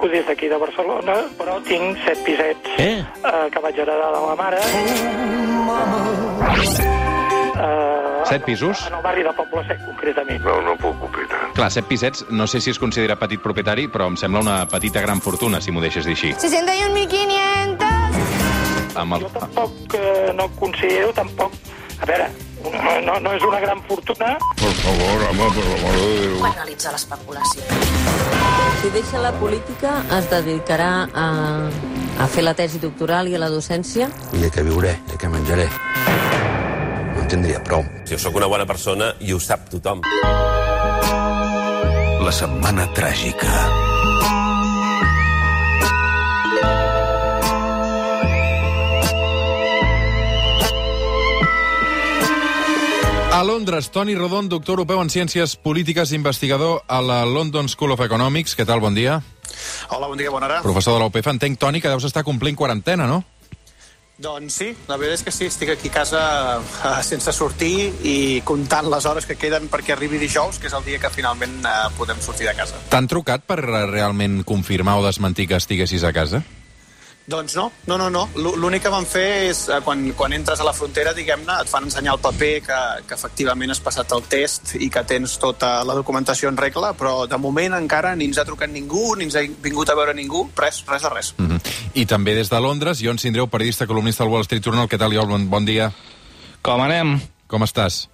truco des d'aquí de Barcelona, però tinc set pisets Eh? eh, que vaig heredar de la mare. Eh, Set pisos? En el barri de Poble Sec, concretament. No, no puc opinar. Clar, set pisets, no sé si es considera petit propietari, però em sembla una petita gran fortuna, si m'ho deixes dir així. 61.500. Amb el... Jo tampoc eh, no considero, tampoc... A veure, no, no, no és una gran fortuna, Por favor, home, per l'amor de Déu. Analitza l'especulació. Si deixa la política, es dedicarà a, a fer la tesi doctoral i a la docència? I de què viuré, de què menjaré. No en tindria prou. Jo sóc una bona persona i ho sap tothom. La setmana tràgica. A Londres, Toni Rodon, doctor europeu en Ciències Polítiques, investigador a la London School of Economics. Què tal, bon dia? Hola, bon dia, bona hora. Professor de la UPF. Entenc, Toni, que deus estar complint quarantena, no? Doncs sí, la veritat és que sí, estic aquí a casa eh, sense sortir i comptant les hores que queden perquè arribi dijous, que és el dia que finalment eh, podem sortir de casa. T'han trucat per realment confirmar o desmentir que estiguessis a casa? Doncs no, no, no, no. L'ú- L'únic que van fer és, eh, quan, quan entres a la frontera, diguem-ne, et fan ensenyar el paper que, que efectivament has passat el test i que tens tota la documentació en regla, però de moment encara ni ens ha trucat ningú, ni ens ha vingut a veure ningú, res, res de res. Mm -hmm. I també des de Londres, Ion Sindreu, periodista columnista del Wall Street Journal. Què tal, Ion? Bon, bon dia. Com anem? Com estàs?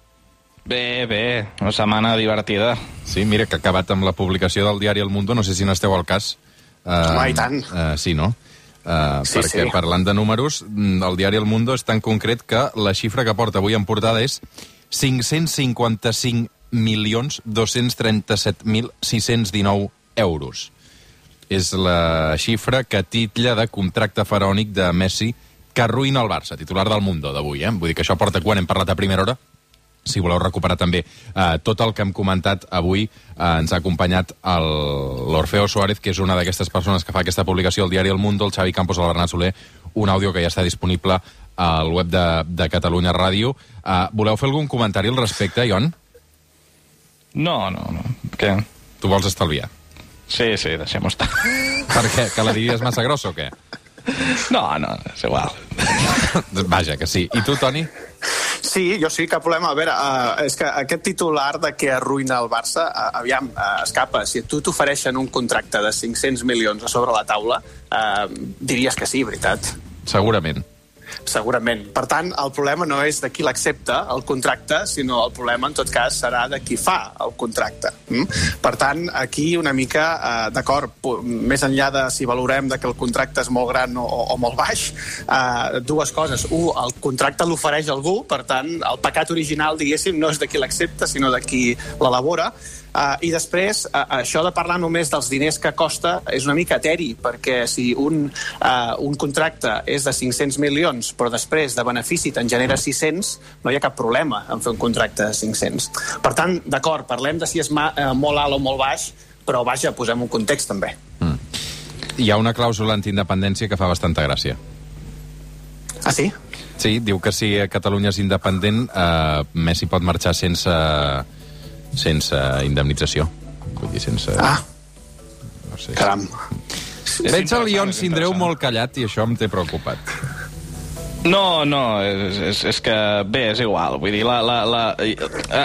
Bé, bé, una setmana divertida. Sí, mira, que ha acabat amb la publicació del diari El Mundo, no sé si n'esteu al cas. Uh, Home, i tant. Uh, sí, no? Uh, Sí, perquè sí. parlant de números, mm, el diari El Mundo és tan concret que la xifra que porta avui en portada és 555 milions 237.619 euros. És la xifra que titlla de contracte faraònic de Messi que arruïna el Barça, titular del Mundo d'avui. Eh? Vull dir que això porta quan hem parlat a primera hora, si voleu recuperar també eh, tot el que hem comentat avui, eh, ens ha acompanyat l'Orfeo Suárez, que és una d'aquestes persones que fa aquesta publicació al diari El Mundo, el Xavi Campos, el Bernat Soler, un àudio que ja està disponible al web de, de Catalunya Ràdio. Eh, voleu fer algun comentari al respecte, Ion? No, no, no. Què? Tu vols estalviar? Sí, sí, deixem-ho estar. Per què? Que la diries massa grossa o què? No, no, és igual. Vaja, que sí. I tu, Toni? Sí, jo sí, cap problema. A veure, uh, és que aquest titular de que arruïna el Barça, uh, aviam, uh, escapa. Si tu t'ofereixen un contracte de 500 milions a sobre la taula, uh, diries que sí, veritat? Segurament. Segurament. Per tant, el problema no és de qui l'accepta, el contracte, sinó el problema, en tot cas, serà de qui fa el contracte. Mm? Per tant, aquí una mica, eh, d'acord, més enllà de si valorem de que el contracte és molt gran o, o molt baix, eh, dues coses. Un, el contracte l'ofereix algú, per tant, el pecat original, diguéssim, no és de qui l'accepta, sinó de qui l'elabora. Uh, I després, uh, això de parlar només dels diners que costa és una mica eteri, perquè si un, uh, un contracte és de 500 milions, però després de benefici te'n genera 600, no hi ha cap problema en fer un contracte de 500. Per tant, d'acord, parlem de si és ma, uh, molt alt o molt baix, però vaja, posem un context també. Hi ha una clàusula antiindependència que fa bastanta gràcia. Ah, sí? Sí, diu que si Catalunya és independent, eh, Messi pot marxar sense, sense indemnització. Vull dir, sense... Ah, no sé. caram. Veig el Ion Sindreu molt callat i això em té preocupat. No, no, és, és, és que bé, és igual. Vull dir, la, la, la,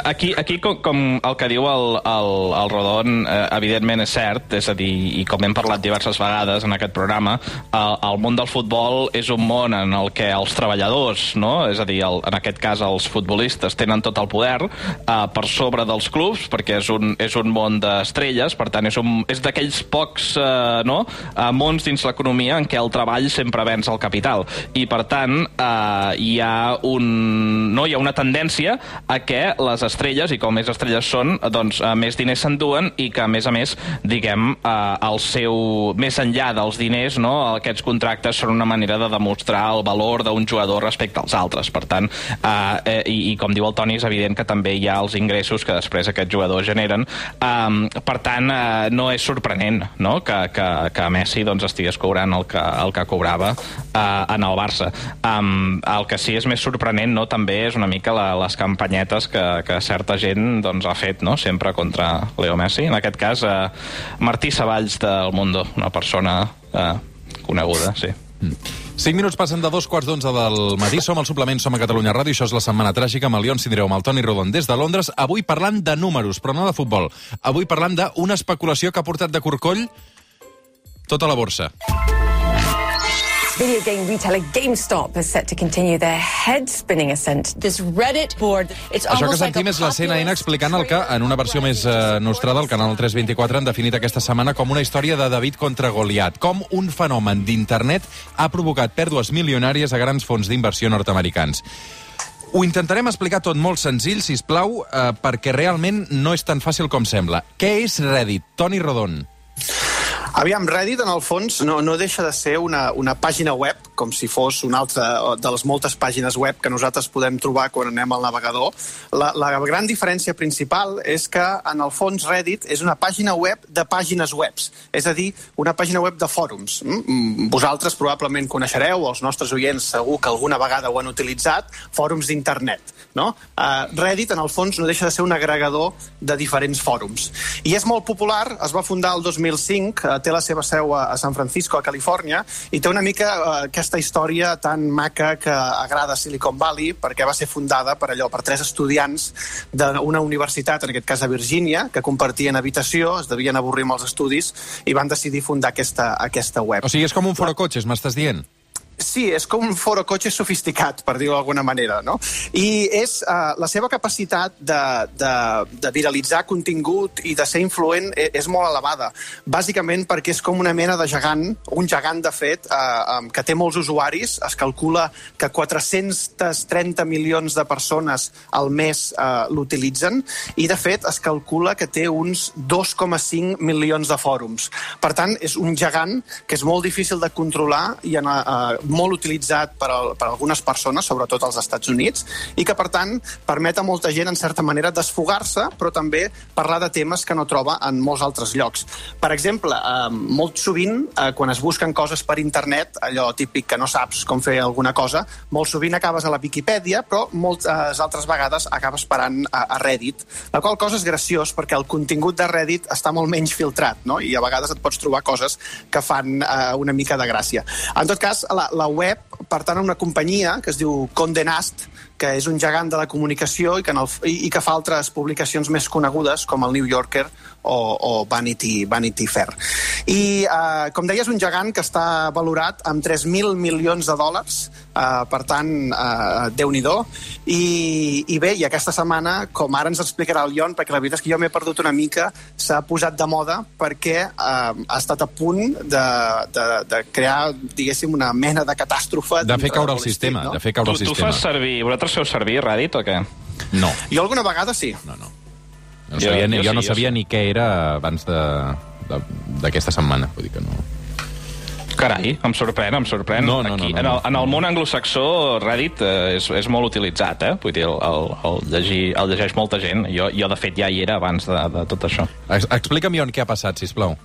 aquí, aquí com, com el que diu el, el, el Rodon, eh, evidentment és cert, és a dir, i com hem parlat diverses vegades en aquest programa, el, el món del futbol és un món en el que els treballadors, no? és a dir, el, en aquest cas els futbolistes, tenen tot el poder eh, per sobre dels clubs, perquè és un, és un món d'estrelles, per tant, és, un, és d'aquells pocs eh, no? eh, mons dins l'economia en què el treball sempre venç el capital. I, per tant, eh, hi ha un, no, hi ha una tendència a que les estrelles, i com més estrelles són, doncs eh, més diners s'enduen i que, a més a més, diguem, eh, el seu, més enllà dels diners, no, aquests contractes són una manera de demostrar el valor d'un jugador respecte als altres. Per tant, eh, eh, i, i com diu el Toni, és evident que també hi ha els ingressos que després aquests jugadors generen. Eh, per tant, eh, no és sorprenent no? que, que, que Messi doncs, estigués cobrant el que, el que cobrava eh, en el Barça. Eh, Um, el que sí és més sorprenent no, també és una mica la, les campanyetes que, que certa gent doncs, ha fet no, sempre contra Leo Messi. En aquest cas, uh, Martí Savalls del Mundo, una persona uh, coneguda, sí. 5 minuts passen de dos quarts d'onze del matí. Som al suplement, som a Catalunya Ràdio. Això és la setmana tràgica amb el Leon Cindreu, amb el Toni Rodon des de Londres. Avui parlant de números, però no de futbol. Avui parlant d'una especulació que ha portat de corcoll tota la borsa. Video game retailer GameStop is set to continue their head-spinning ascent. This Reddit board, it's Això que like sentim a és la CNN explicant el que, en una versió més eh, nostrada, el canal 324 han definit aquesta setmana com una història de David contra Goliat, com un fenomen d'internet ha provocat pèrdues milionàries a grans fons d'inversió nord-americans. Ho intentarem explicar tot molt senzill, si plau, eh, perquè realment no és tan fàcil com sembla. Què és Reddit? Toni Rodon. Aviam, Reddit, en el fons, no, no deixa de ser una, una pàgina web, com si fos una altra de les moltes pàgines web que nosaltres podem trobar quan anem al navegador. La, la gran diferència principal és que, en el fons, Reddit és una pàgina web de pàgines webs, és a dir, una pàgina web de fòrums. Mm? Vosaltres probablement coneixereu, els nostres oients segur que alguna vegada ho han utilitzat, fòrums d'internet. No? Uh, Reddit, en el fons, no deixa de ser un agregador de diferents fòrums. I és molt popular, es va fundar el 2005, uh, té la seva seu a, a San Francisco, a Califòrnia, i té una mica uh, història tan maca que agrada Silicon Valley, perquè va ser fundada per allò, per tres estudiants d'una universitat, en aquest cas a Virgínia, que compartien habitació, es devien avorrir amb els estudis, i van decidir fundar aquesta, aquesta web. O sigui, és com un foro cotxes, m'estàs dient? Sí, és com un foro cotxe sofisticat, per dir-ho d'alguna manera, no? I és uh, la seva capacitat de, de, de viralitzar contingut i de ser influent és, és molt elevada. Bàsicament perquè és com una mena de gegant, un gegant, de fet, um, que té molts usuaris. Es calcula que 430 milions de persones al mes uh, l'utilitzen i, de fet, es calcula que té uns 2,5 milions de fòrums. Per tant, és un gegant que és molt difícil de controlar i en, uh, molt utilitzat per, al, per algunes persones, sobretot als Estats Units, i que, per tant, permet a molta gent, en certa manera, desfogar-se, però també parlar de temes que no troba en molts altres llocs. Per exemple, eh, molt sovint, eh, quan es busquen coses per internet, allò típic que no saps com fer alguna cosa, molt sovint acabes a la Viquipèdia, però moltes altres vegades acabes parant a, a Reddit, la qual cosa és graciós perquè el contingut de Reddit està molt menys filtrat, no? i a vegades et pots trobar coses que fan eh, una mica de gràcia. En tot cas, la, la web pertany a una companyia que es diu Condé Nast, que és un gegant de la comunicació i que, en el, i, i que fa altres publicacions més conegudes, com el New Yorker o, o Vanity, Vanity Fair. I, eh, com deia, és un gegant que està valorat amb 3.000 milions de dòlars, eh, per tant, eh, déu-n'hi-do. I, I bé, i aquesta setmana, com ara ens explicarà el Ion, perquè la veritat és que jo m'he perdut una mica, s'ha posat de moda perquè eh, ha estat a punt de, de, de crear, diguéssim, una mena de catàstrofe. De fer caure el sistema, no? de fer caure Tu, el tu sistema. fas servir... Vosaltres feu servir Reddit o què? No, Jo alguna vegada sí. no, no. No Jo- sabia, jo jo, sí, no jo sabia sí. ni què era abans d'aquesta setmana. Vull dir que no... Carai, em sorprèn, em sorprèn. No, no, Aquí, no, no, en, el, no. en el món anglosaxó, Reddit eh, és, és molt utilitzat, eh? Vull dir, el, el, el, llegir, el llegeix molta gent. Jo, jo, de fet, ja hi era abans de, de tot això. Ex Explica'm, Ion, què ha passat, si plau.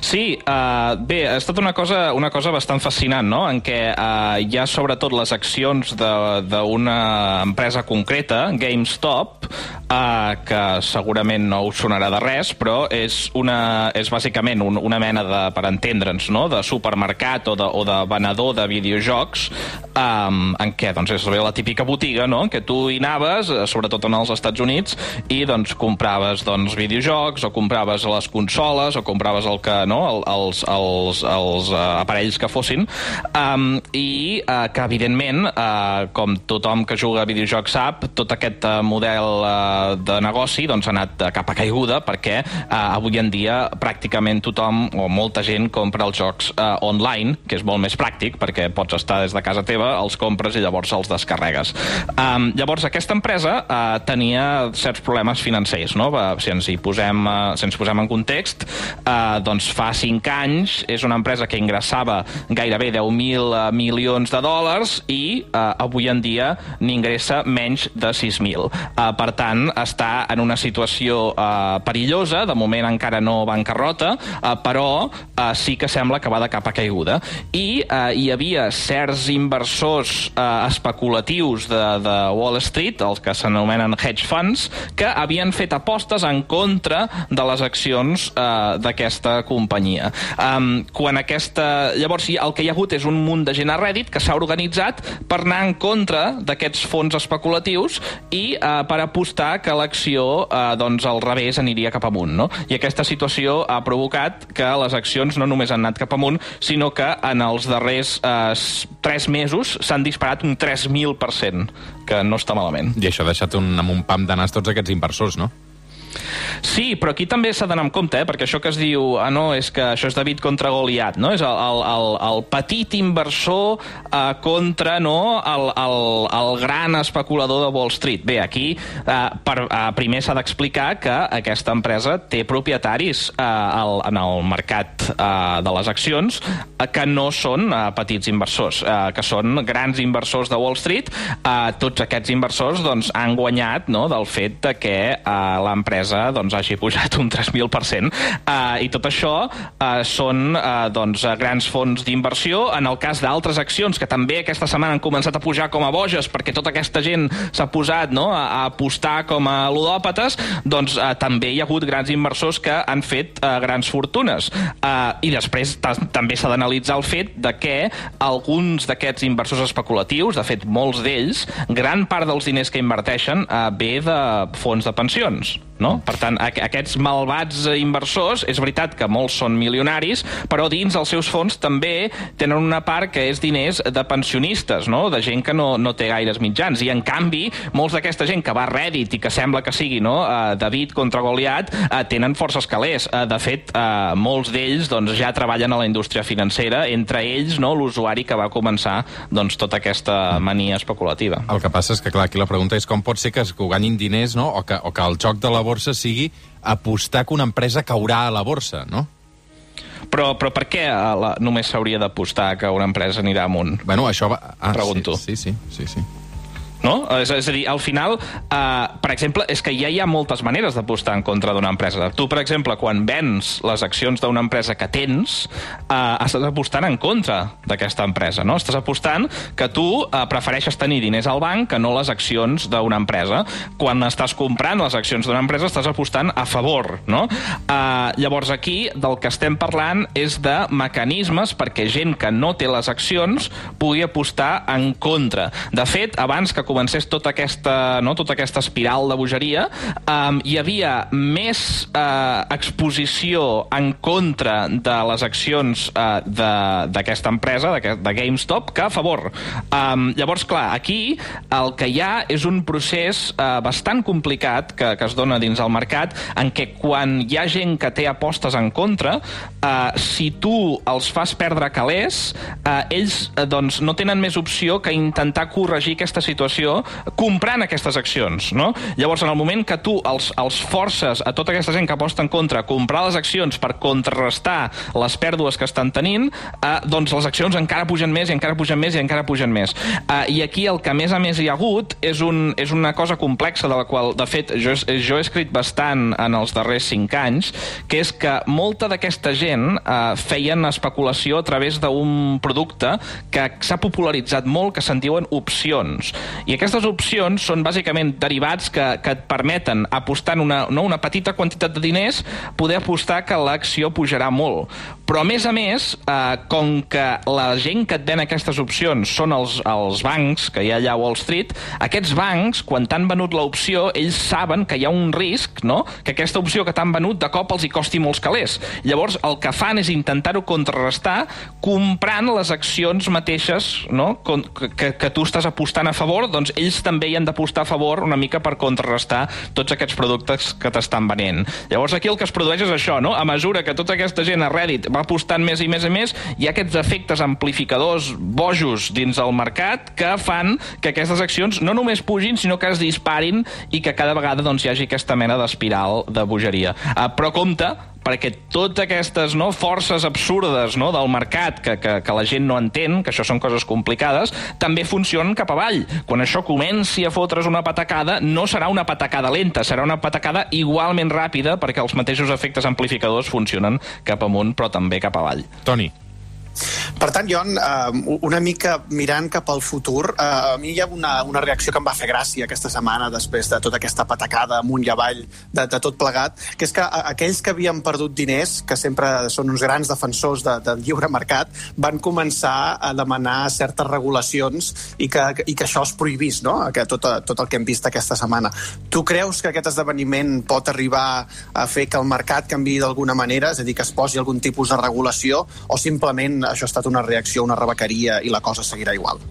Sí, uh, bé, ha estat una cosa, una cosa bastant fascinant, no?, en què uh, hi ha sobretot les accions d'una empresa concreta, GameStop, uh, que segurament no us sonarà de res, però és, una, és bàsicament un, una mena de, per entendre'ns, no?, de supermercat o de, o de venedor de videojocs, um, en què doncs, és la típica botiga, no?, en què tu hi anaves, sobretot en els Estats Units, i doncs compraves doncs, videojocs, o compraves les consoles, o compraves el que, no?, el, els, els, els uh, aparells que fossin, um, i uh, que, evidentment, uh, com tothom que juga a videojocs sap, tot aquest uh, model uh, de negoci doncs, ha anat cap a caiguda, perquè uh, avui en dia pràcticament tothom, o molta gent, compra els jocs uh, online, que és molt més pràctic, perquè pots estar des de casa teva, els compres i llavors els descarregues. Um, llavors, aquesta empresa uh, tenia certs problemes financers, no? Si ens hi posem, uh, si ens posem en context, uh, doncs fa 5 anys és una empresa que ingressava gairebé 10.000 eh, milions de dòlars i eh, avui en dia n'ingressa menys de 6.000. Eh, per tant, està en una situació eh, perillosa, de moment encara no bancarrota, eh, però eh, sí que sembla que va de capa caiguda. I eh, hi havia certs inversors eh, especulatius de, de Wall Street, els que s'anomenen hedge funds, que havien fet apostes en contra de les accions eh, d'aquesta companyia. Um, quan aquesta... Llavors, sí, el que hi ha hagut és un munt de gent a Reddit que s'ha organitzat per anar en contra d'aquests fons especulatius i eh, per apostar que l'acció eh, doncs, al revés aniria cap amunt. No? I aquesta situació ha provocat que les accions no només han anat cap amunt, sinó que en els darrers eh, tres mesos s'han disparat un 3.000%, que no està malament. I això ha deixat un, amb un pam de nas tots aquests inversors, no? Sí, però aquí també s'ha d'anar amb compte, eh? perquè això que es diu, ah no, és que això és David contra Goliat, no? És el, el, el, el petit inversor eh, contra no, el, el, el gran especulador de Wall Street. Bé, aquí eh, per, eh, primer s'ha d'explicar que aquesta empresa té propietaris eh, al, en el mercat eh, de les accions eh, que no són eh, petits inversors, eh, que són grans inversors de Wall Street. Eh, tots aquests inversors doncs, han guanyat no, del fet de que eh, l'empresa doncs, hagi pujat un 3.000%. Uh, I tot això uh, són uh, doncs, grans fons d'inversió. En el cas d'altres accions, que també aquesta setmana han començat a pujar com a boges, perquè tota aquesta gent s'ha posat no, a, apostar com a ludòpates, doncs uh, també hi ha hagut grans inversors que han fet uh, grans fortunes. Uh, I després també s'ha d'analitzar el fet de que alguns d'aquests inversors especulatius, de fet molts d'ells, gran part dels diners que inverteixen uh, ve de fons de pensions. No? Per tant, aquests malvats inversors, és veritat que molts són milionaris, però dins els seus fons també tenen una part que és diners de pensionistes, no? de gent que no, no té gaires mitjans. I, en canvi, molts d'aquesta gent que va a Reddit i que sembla que sigui no? uh, David contra Goliat, uh, tenen forces calés. Uh, de fet, uh, molts d'ells doncs, ja treballen a la indústria financera, entre ells no, l'usuari que va començar doncs, tota aquesta mania especulativa. El que passa és que, clar, aquí la pregunta és com pot ser que es guanyin diners no? o, que, o que el joc de la borsa sigui apostar que una empresa caurà a la borsa, no? Però, però per què la, només s'hauria d'apostar que una empresa anirà amunt? Bueno, això va... Ah, Pregunto. Sí, sí, sí, sí. No? És, és a dir, al final, eh, per exemple, és que ja hi ha moltes maneres d'apostar en contra d'una empresa. Tu, per exemple, quan vens les accions d'una empresa que tens, eh, estàs apostant en contra d'aquesta empresa, no? Estàs apostant que tu eh, prefereixes tenir diners al banc que no les accions d'una empresa. Quan estàs comprant les accions d'una empresa, estàs apostant a favor, no? Eh, llavors, aquí, del que estem parlant és de mecanismes perquè gent que no té les accions pugui apostar en contra. De fet, abans que comencés tota aquesta, no, tota aquesta espiral de bogeria, um, hi havia més uh, exposició en contra de les accions uh, d'aquesta empresa, de, de GameStop, que a favor. Um, llavors, clar, aquí el que hi ha és un procés uh, bastant complicat que, que es dona dins el mercat, en què quan hi ha gent que té apostes en contra, uh, si tu els fas perdre calés, uh, ells uh, doncs, no tenen més opció que intentar corregir aquesta situació situació comprant aquestes accions, no? Llavors, en el moment que tu els, els forces a tota aquesta gent que aposta en contra a comprar les accions per contrarrestar les pèrdues que estan tenint, eh, doncs les accions encara pugen més i encara pugen més i encara pugen més. Eh, I aquí el que més a més hi ha hagut és, un, és una cosa complexa de la qual, de fet, jo, jo he escrit bastant en els darrers cinc anys, que és que molta d'aquesta gent eh, feien especulació a través d'un producte que s'ha popularitzat molt, que se'n diuen opcions. I aquestes opcions són bàsicament derivats que, que et permeten, apostant una, no, una petita quantitat de diners, poder apostar que l'acció pujarà molt. Però, a més a més, eh, com que la gent que et ven aquestes opcions són els, els bancs que hi ha allà a Wall Street, aquests bancs, quan t'han venut l'opció, ells saben que hi ha un risc, no?, que aquesta opció que t'han venut de cop els hi costi molts calés. Llavors, el que fan és intentar-ho contrarrestar comprant les accions mateixes no? que, que tu estàs apostant a favor, doncs ells també hi han d'apostar a favor una mica per contrarrestar tots aquests productes que t'estan venent. Llavors, aquí el que es produeix és això, no? A mesura que tota aquesta gent a Reddit va apostant més i més i més, hi ha aquests efectes amplificadors bojos dins el mercat que fan que aquestes accions no només pugin, sinó que es disparin i que cada vegada doncs, hi hagi aquesta mena d'espiral de bogeria. Uh, però compte, perquè totes aquestes no, forces absurdes no, del mercat que, que, que la gent no entén, que això són coses complicades, també funcionen cap avall. Quan això comenci a fotre's una patacada, no serà una patacada lenta, serà una patacada igualment ràpida perquè els mateixos efectes amplificadors funcionen cap amunt, però també cap avall. Toni. Per tant, jo, eh, una mica mirant cap al futur, eh, a mi hi ha una, una reacció que em va fer gràcia aquesta setmana després de tota aquesta patacada amunt i avall de, de tot plegat, que és que aquells que havien perdut diners, que sempre són uns grans defensors de, del lliure mercat, van començar a demanar certes regulacions i que, i que això es prohibís, no? Que tot, tot el que hem vist aquesta setmana. Tu creus que aquest esdeveniment pot arribar a fer que el mercat canvi d'alguna manera, és a dir, que es posi algun tipus de regulació, o simplement això ha estat una reacció, una rebequeria i la cosa seguirà igual?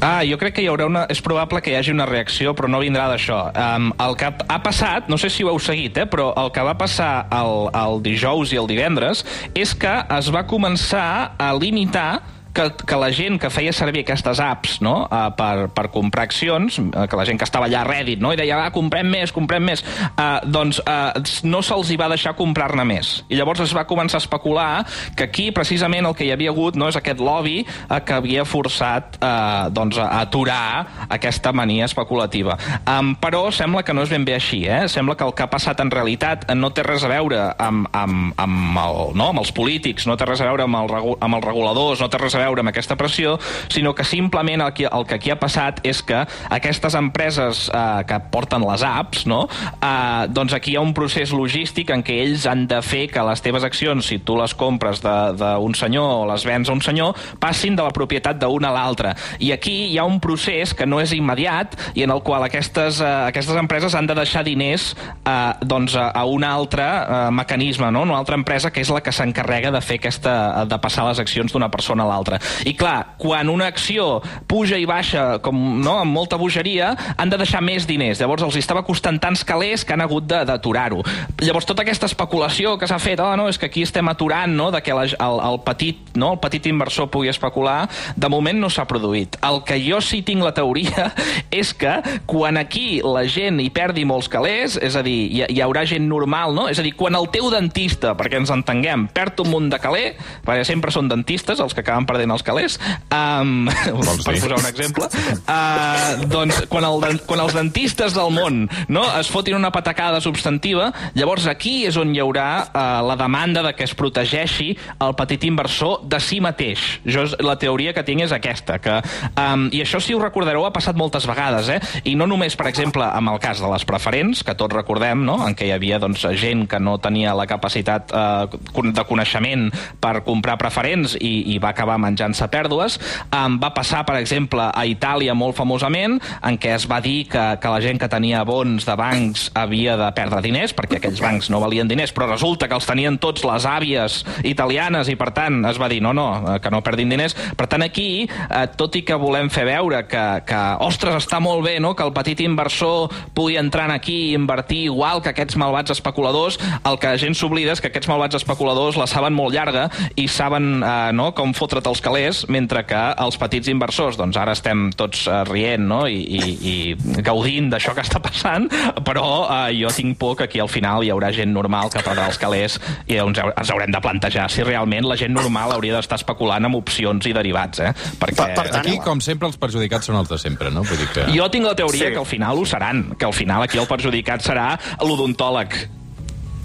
Ah, jo crec que hi haurà una... És probable que hi hagi una reacció, però no vindrà d'això. Um, el que ha passat, no sé si ho heu seguit, eh, però el que va passar el, el dijous i el divendres és que es va començar a limitar que, que la gent que feia servir aquestes apps no? uh, per, per comprar accions, uh, que la gent que estava allà a Reddit no? i deia, ah, comprem més, comprem més, uh, doncs uh, no se'ls hi va deixar comprar-ne més. I llavors es va començar a especular que aquí precisament el que hi havia hagut no, és aquest lobby uh, que havia forçat uh, doncs, a aturar aquesta mania especulativa. Um, però sembla que no és ben bé així. Eh? Sembla que el que ha passat en realitat no té res a veure amb, amb, amb, el, no? amb els polítics, no té res a veure amb, el, amb els reguladors, no té res a veure amb aquesta pressió, sinó que simplement el que, el que aquí ha passat és que aquestes empreses eh, que porten les apps, no? eh, doncs aquí hi ha un procés logístic en què ells han de fer que les teves accions, si tu les compres d'un senyor o les vens a un senyor, passin de la propietat d'un a l'altre. I aquí hi ha un procés que no és immediat i en el qual aquestes, eh, aquestes empreses han de deixar diners eh, doncs, a, a un altre eh, mecanisme, no? una altra empresa que és la que s'encarrega de fer aquesta, de passar les accions d'una persona a l'altra. I clar, quan una acció puja i baixa com, no, amb molta bogeria, han de deixar més diners. Llavors els estava costant tants calés que han hagut d'aturar-ho. Llavors tota aquesta especulació que s'ha fet, oh, no, és que aquí estem aturant no, de que la, el, el, petit, no, el petit inversor pugui especular, de moment no s'ha produït. El que jo sí tinc la teoria és que quan aquí la gent hi perdi molts calés, és a dir, hi, hi haurà gent normal, no? És a dir, quan el teu dentista, perquè ens entenguem, perd un munt de caler, perquè sempre són dentistes els que acaben perdent els calés, um, per posar un exemple, uh, doncs quan, el, quan els dentistes del món no, es fotin una patacada substantiva, llavors aquí és on hi haurà uh, la demanda de que es protegeixi el petit inversor de si mateix. Jo, la teoria que tinc és aquesta, que, um, i això si ho recordareu ha passat moltes vegades, eh? i no només, per exemple, amb el cas de les preferents, que tots recordem, no? en què hi havia doncs, gent que no tenia la capacitat eh, de coneixement per comprar preferents i, i va acabar menjant-se pèrdues. Um, va passar, per exemple, a Itàlia molt famosament, en què es va dir que, que la gent que tenia bons de bancs havia de perdre diners, perquè aquells bancs no valien diners, però resulta que els tenien tots les àvies italianes i, per tant, es va dir no, no, que no perdin diners. Per tant, aquí, eh, tot i que volem fer veure que, que ostres, està molt bé no? que el petit inversor pugui entrar aquí i invertir igual que aquests malvats especuladors, el que la gent s'oblida és que aquests malvats especuladors la saben molt llarga i saben eh, no, com fotre't els calés, mentre que els petits inversors, doncs ara estem tots eh, rient no? I, i, i gaudint d'això que està passant, però eh, jo tinc por que aquí al final hi haurà gent normal que perdrà els calés i ens, hau- ens haurem de plantejar si realment la gent normal hauria d'estar especulant amb opcions i derivats, eh? Perquè... Aquí, com sempre, els perjudicats són els de sempre, no? Vull dir que... Jo tinc la teoria sí. que al final ho seran, que al final aquí el perjudicat serà l'odontòleg.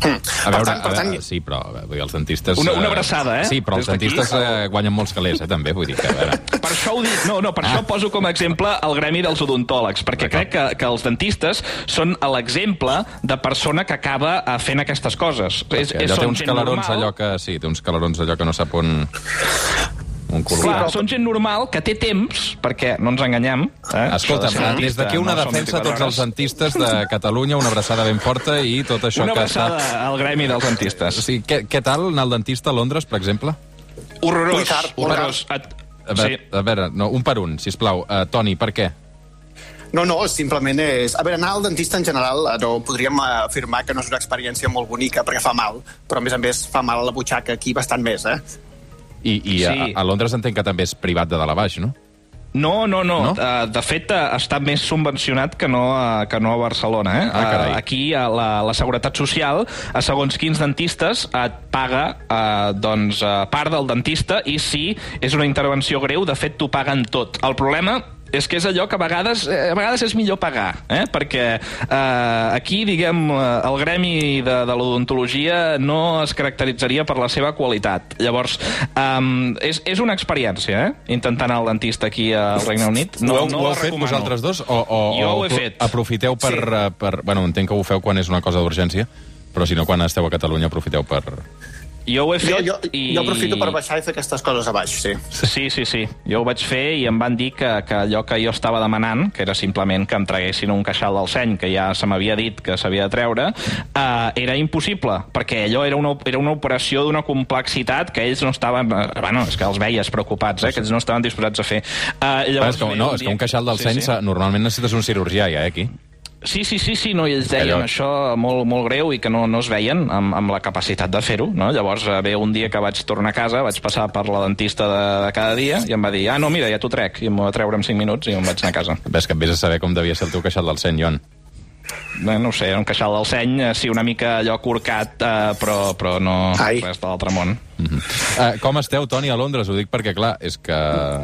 A veure, a veure, sí, però veure, vull dir, els dentistes... Una- una eh, abraçada, eh? Sí, però els dentistes eh, guanyen molts calés, eh, també, vull dir que... A veure. Per això ho dic, no, no, per ah. això poso com a exemple el gremi dels odontòlegs, perquè crec que, que els dentistes són l'exemple de persona que acaba eh, fent aquestes coses. És, Allò és, té són uns calarons normal, allò que... Sí, té uns calarons allò que no sap on... Un. Clar, són gent normal que té temps, perquè no ens enganyem. Eh? Escolta'm, Això de ser des d'aquí una no defensa a 24 tots els dentistes de Catalunya, una abraçada ben forta i tot això Una que abraçada està... al gremi dels dentistes. Sí, què, què tal anar al dentista a Londres, per exemple? Horrorós, car, horrorós. A veure, a veure no, un per un, sisplau. Uh, Toni, per què? No, no, simplement és... A veure, anar al dentista en general eh, no podríem eh, afirmar que no és una experiència molt bonica perquè fa mal, però a més a més fa mal a la butxaca aquí bastant més, eh? I, i Sí. a, a Londres entenc que també és privat de dalt a baix, no? No, no, no. No? Uh, de fet, uh, està més subvencionat que no, uh, que no a Barcelona. Eh? Ah, carai. Uh, aquí uh, la, la Seguretat Social, a segons quins dentistes, et paga uh, doncs, uh, part del dentista i si és una intervenció greu, de fet, t'ho paguen tot. El problema és que és allò que a vegades, eh, a vegades és millor pagar, eh? perquè eh, aquí, diguem, eh, el gremi de, de l'odontologia no es caracteritzaria per la seva qualitat. Llavors, um, és, és una experiència, eh? intentar anar al dentista aquí al Regne Unit. No, ho, heu- no ho heu fet recomano. vosaltres dos? O, o, Jo ho he fet. aprofiteu per, Sí. eh, per... Bueno, entenc que ho feu quan és una cosa d'urgència, però si no, quan esteu a Catalunya aprofiteu per... Jo ho he Jo, fet jo, i... jo aprofito per baixar i fer aquestes coses a baix, sí. Sí, sí, sí. Jo ho vaig fer i em van dir que, que allò que jo estava demanant, que era simplement que em traguessin un queixal del seny, que ja se m'havia dit que s'havia de treure, eh, era impossible, perquè allò era una, era una operació d'una complexitat que ells no estaven... Eh, bueno, és que els veies preocupats, eh, que ells no estaven disposats a fer. Eh, Llavors, llavors, és que, no, és que un queixal del Sí, seny sí. sí. normalment necessites un cirurgià, ja, eh, aquí. Sí, sí, sí, sí, no, i ells deien Allò- això molt, molt greu i que no, no es veien amb, amb la capacitat de fer-ho, no? Llavors, eh, bé, un dia que vaig tornar a casa, vaig passar per la dentista de, de cada dia i em va dir, ah, no, mira, ja t'ho trec, i em va treure en 5 minuts i em vaig anar a casa. Ves que et vés a saber com devia ser el teu queixal del seny, Joan. Bé, no ho sé, un queixal del seny, eh, sí, una mica allò corcat, eh, però, però no Ai. res de l'altre món. Mm -hmm. uh, com esteu, Toni, a Londres? Ho dic perquè, clar, és que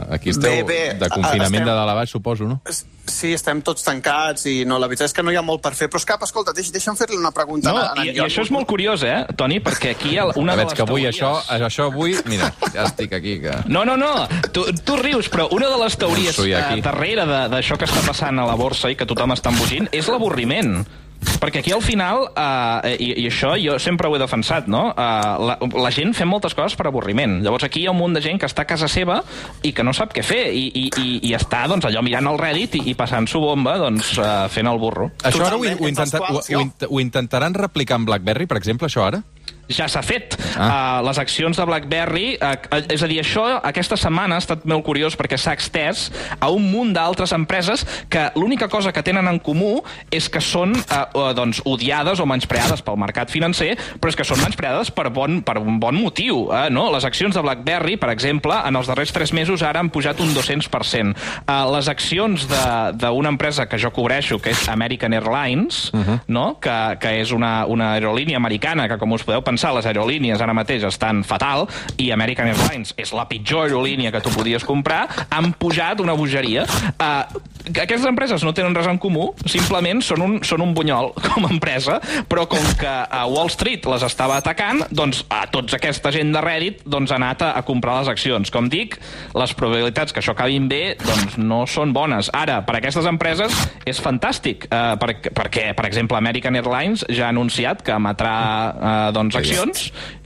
aquí esteu Bé, bé, de confinament estem- de dalt a baix, suposo, no? Sí, estem tots tancats i no, la veritat és que no hi ha molt per fer. Però és cap, escolta, deix, deixa'm fer-li una pregunta No, a, a i, i això és molt curiós, eh, Toni, perquè aquí hi ha una Una de veig les que avui teories... això, això avui... Mira, ja estic aquí, que... No, no, no, tu, tu rius, però una de les teories aquí. eh, darrere de- d'això que està passant a la borsa i que tothom està embogint és l'avorriment. Perquè aquí al final, eh, i, i això jo sempre ho he defensat, no? Eh, la, la gent fem moltes coses per avorriment. Llavors aquí hi ha un munt de gent que està a casa seva i que no sap què fer i, i, i, i està doncs, allò mirant el Reddit i, i passant-s'ho bomba doncs, eh, fent el burro. Això ara ho, ho, intenta, ho, ho, ho intentaran replicar amb BlackBerry, per exemple, això ara? Ja s'ha fet. Ah. Uh, les accions de BlackBerry, uh, és a dir, això aquesta setmana ha estat molt curiós perquè s'ha extès a un munt d'altres empreses que l'única cosa que tenen en comú és que són uh, uh, doncs, odiades o menyspreades pel mercat financer, però és que són menyspreades per, bon, per un bon motiu. Uh, no? Les accions de BlackBerry, per exemple, en els darrers tres mesos ara han pujat un 200%. Uh, les accions de- d'una empresa que jo cobreixo, que és American Airlines, uh -huh. no? que, que és una, una aerolínia americana que, com us podeu pensar, les aerolínies ara mateix estan fatal i American Airlines és la pitjor aerolínia que tu podies comprar, han pujat una bogeria. Uh, aquestes empreses no tenen res en comú, simplement són un, són un bunyol com a empresa, però com que a Wall Street les estava atacant, doncs a tots aquesta gent de Reddit doncs, ha anat a, a comprar les accions. Com dic, les probabilitats que això acabin bé doncs, no són bones. Ara, per aquestes empreses és fantàstic, eh, per, perquè, per exemple, American Airlines ja ha anunciat que emetrà eh, doncs, accions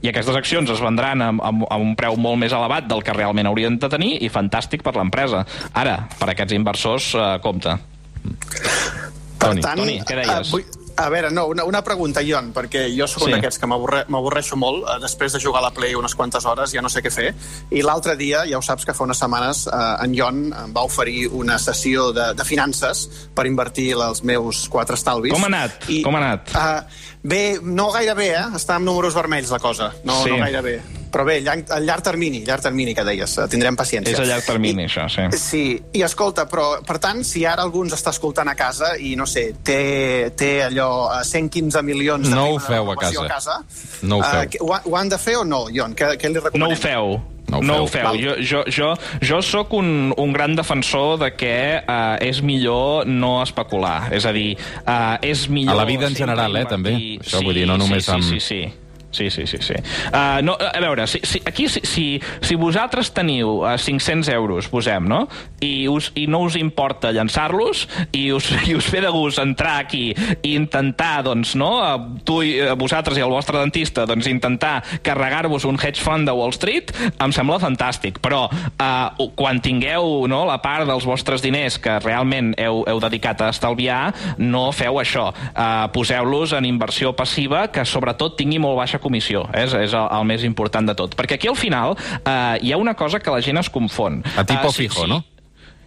i aquestes accions es vendran a, a, a un preu molt més elevat del que realment haurien de tenir i fantàstic per l'empresa. Ara, per aquests inversors, eh, compte. Per Toni, tant, Toni, què deies? eh, vull, a veure, no, una, una pregunta, Ion, perquè jo sóc Sí. un d'aquests que m'avorre- m'avorreixo molt eh, després de jugar a la Play unes quantes hores, ja no sé què fer, i l'altre dia, ja ho saps que fa unes setmanes, eh, en Ion em va oferir una sessió de, de finances per invertir els meus quatre estalvis. Com ha anat? Com ha anat? Uh, bé, no gaire bé, eh? Està amb números vermells, la cosa. No, Sí. no gaire bé. Però bé, llarg, a llarg termini, llarg termini, que deies. eh, Tindrem paciència. És a llarg termini, això, sí. Sí, i escolta, però, per tant, si ara algú ens està escoltant a casa i, no sé, té, té allò, eh, 115 milions de No ho feu a casa. casa No ho eh, feu. que- ho, ho han de fer o no, Ion? Què, què li No recomanem? ho feu. No ho no feu. ho feu. Val. Jo, jo, jo, jo sóc un, un gran defensor de que uh, és millor no especular. És a dir, uh, és millor... A la vida en general, eh, també. Això vull dir, no només sí, amb- Sí, sí, sí. Sí, sí, sí. sí. Uh, no, a veure, si, si, aquí si, si, si vosaltres teniu uh, 500 euros, posem, no? I, us, i no us importa llançar-los i us, i us ve de gust entrar aquí i intentar, doncs, no? Uh, tu i uh, vosaltres i el vostre dentista, doncs, intentar carregar-vos un hedge fund de Wall Street, em sembla fantàstic. Però uh, quan tingueu no, la part dels vostres diners que realment heu, heu dedicat a estalviar, no feu això. Uh, Poseu-los en inversió passiva que sobretot tingui molt baixa comissió. És, és el, el més important de tot. Perquè aquí al final uh, hi ha una cosa que la gent es confon. A tipo Eh, fijo, no?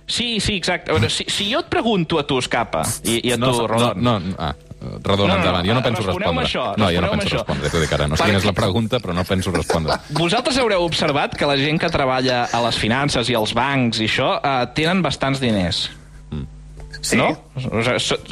Sí, sí, exacte. Veure, Si, si jo et pregunto a tu, Escapa, i, i a tu, no, Rodon... no, no, ah, Redon, No, no, endavant. Jo no penso respondre. això, no, jo no penso això. respondre, t'ho dic ara. No sé quina és la pregunta, però no penso respondre. Vosaltres haureu observat que la gent que treballa a les finances i als bancs i això eh, tenen bastants diners. Sí. No?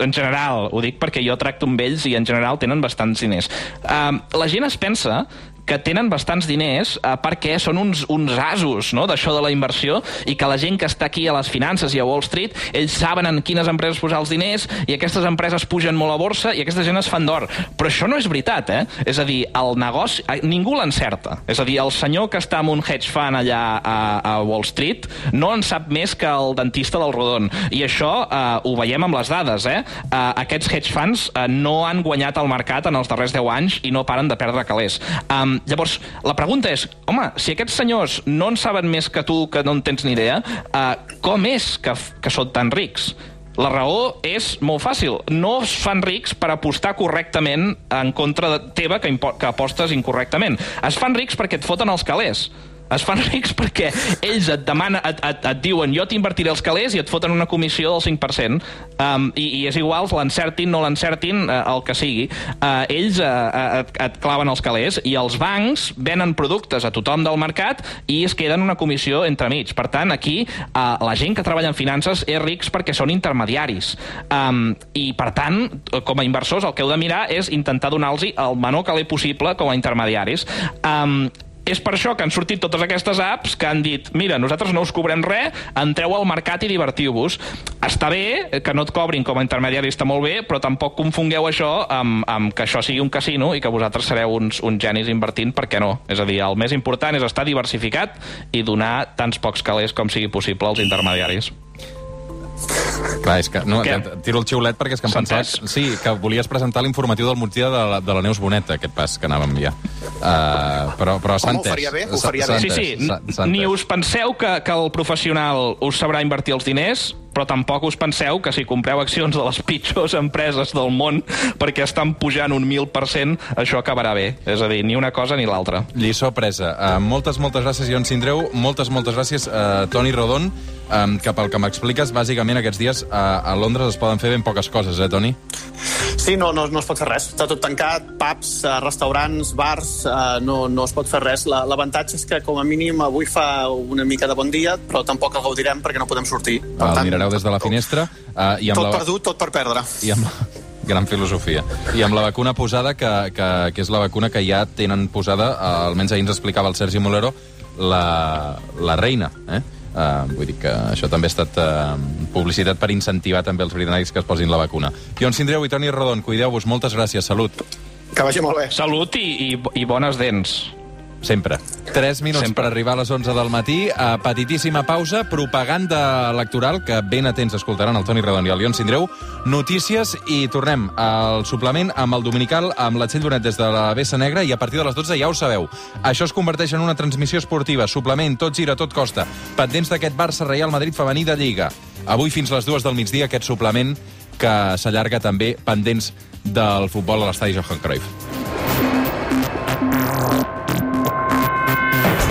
En general, ho dic perquè jo tracto amb ells i en general tenen bastants diners. Uh, la gent es pensa que tenen bastants diners uh, perquè són uns, uns asos no? d'això de la inversió i que la gent que està aquí a les finances i a Wall Street, ells saben en quines empreses posar els diners i aquestes empreses pugen molt a borsa i aquesta gent es fan d'or. Però això no és veritat, eh? És a dir, el negoci... eh, Ningú l'encerta. És a dir, el senyor que està amb un hedge fund allà a, a Wall Street no en sap més que el dentista del Rodon. I això eh, ho veiem amb les dades, eh? eh aquests hedge funds eh, no han guanyat el mercat en els darrers 10 anys i no paren de perdre calés. Um, llavors, la pregunta és, home, si aquests senyors no en saben més que tu, que no en tens ni idea, eh, com és que, que són tan rics? La raó és molt fàcil. No es fan rics per apostar correctament en contra de teva que, que apostes incorrectament. Es fan rics perquè et foten els calés. Es fan rics perquè ells et demanen, et, et, et diuen jo t'invertiré els calés i et foten una comissió del 5%. Um, i, I és igual, l'encertin, no l'encertin, uh, el que sigui. Uh, ells uh, et, et claven els calés i els bancs venen productes a tothom del mercat i es queden una comissió entremig. Per tant, aquí uh, la gent que treballa en finances és rics perquè són intermediaris. Um, I, per tant, com a inversors, el que heu de mirar és intentar donar-los el menor caler possible com a intermediaris. Um, és per això que han sortit totes aquestes apps que han dit mira, nosaltres no us cobrem res, entreu al mercat i divertiu-vos. Està bé que no et cobrin com a intermediari, està molt bé, però tampoc confongueu això amb, amb que això sigui un casino i que vosaltres sereu uns, uns genis invertint, perquè no. És a dir, el més important és estar diversificat i donar tants pocs calés com sigui possible als intermediaris. Clar, és que... No, et tiro el xiulet perquè és que em pensava... entès. Sí, que volies presentar l'informatiu del migdia de, la, de la Neus Bonet, aquest pas que anàvem ja. Uh, però però s'ha Home, ho entès. faria bé, ho faria bé. Sí, sí, entès, ni entès. us penseu que, que el professional us sabrà invertir els diners, però tampoc us penseu que si compreu accions de les pitjors empreses del món perquè estan pujant un 1.000%, això acabarà bé. És a dir, ni una cosa ni l'altra. Lliçó presa. Uh, moltes, moltes gràcies, Ion Sindreu. Moltes, moltes gràcies, uh, Toni Rodon, um, que pel que m'expliques, bàsicament aquests dies uh, a Londres es poden fer ben poques coses, eh, Toni? Sí, no, no, no es pot fer res. Està tot tancat, pubs, eh, restaurants, bars, eh, no, no es pot fer res. La- L'avantatge és que, com a mínim, avui fa una mica de bon dia, però tampoc el gaudirem perquè no podem sortir. Per El mirareu des de la finestra. Uh, i amb tot la... perdut, tot per perdre. I amb la... Gran filosofia. I amb la vacuna posada, que, que, que és la vacuna que ja tenen posada, eh, almenys ahir ens explicava el Sergi Molero, la, la reina. Eh? Uh, vull dir que això també ha estat uh, publicitat per incentivar també els britànics que es posin la vacuna. Ion Sindreu i Toni Rodon, cuideu-vos. Moltes gràcies. Salut. Que vagi molt bé. Salut i, i, i bones dents. Sempre. 3 minuts Sempre. per arribar a les 11 del matí. A petitíssima pausa, propaganda electoral, que ben atents escoltaran el Toni Redon i el Lion Sindreu. Notícies i tornem al suplement amb el Dominical, amb la Txell Donet des de la Bessa Negra i a partir de les 12 ja ho sabeu. Això es converteix en una transmissió esportiva, suplement, tot gira, tot costa. Pendents d'aquest Barça Real Madrid femení de Lliga. Avui fins les dues del migdia aquest suplement que s'allarga també pendents del futbol a l'estadi Johan Cruyff.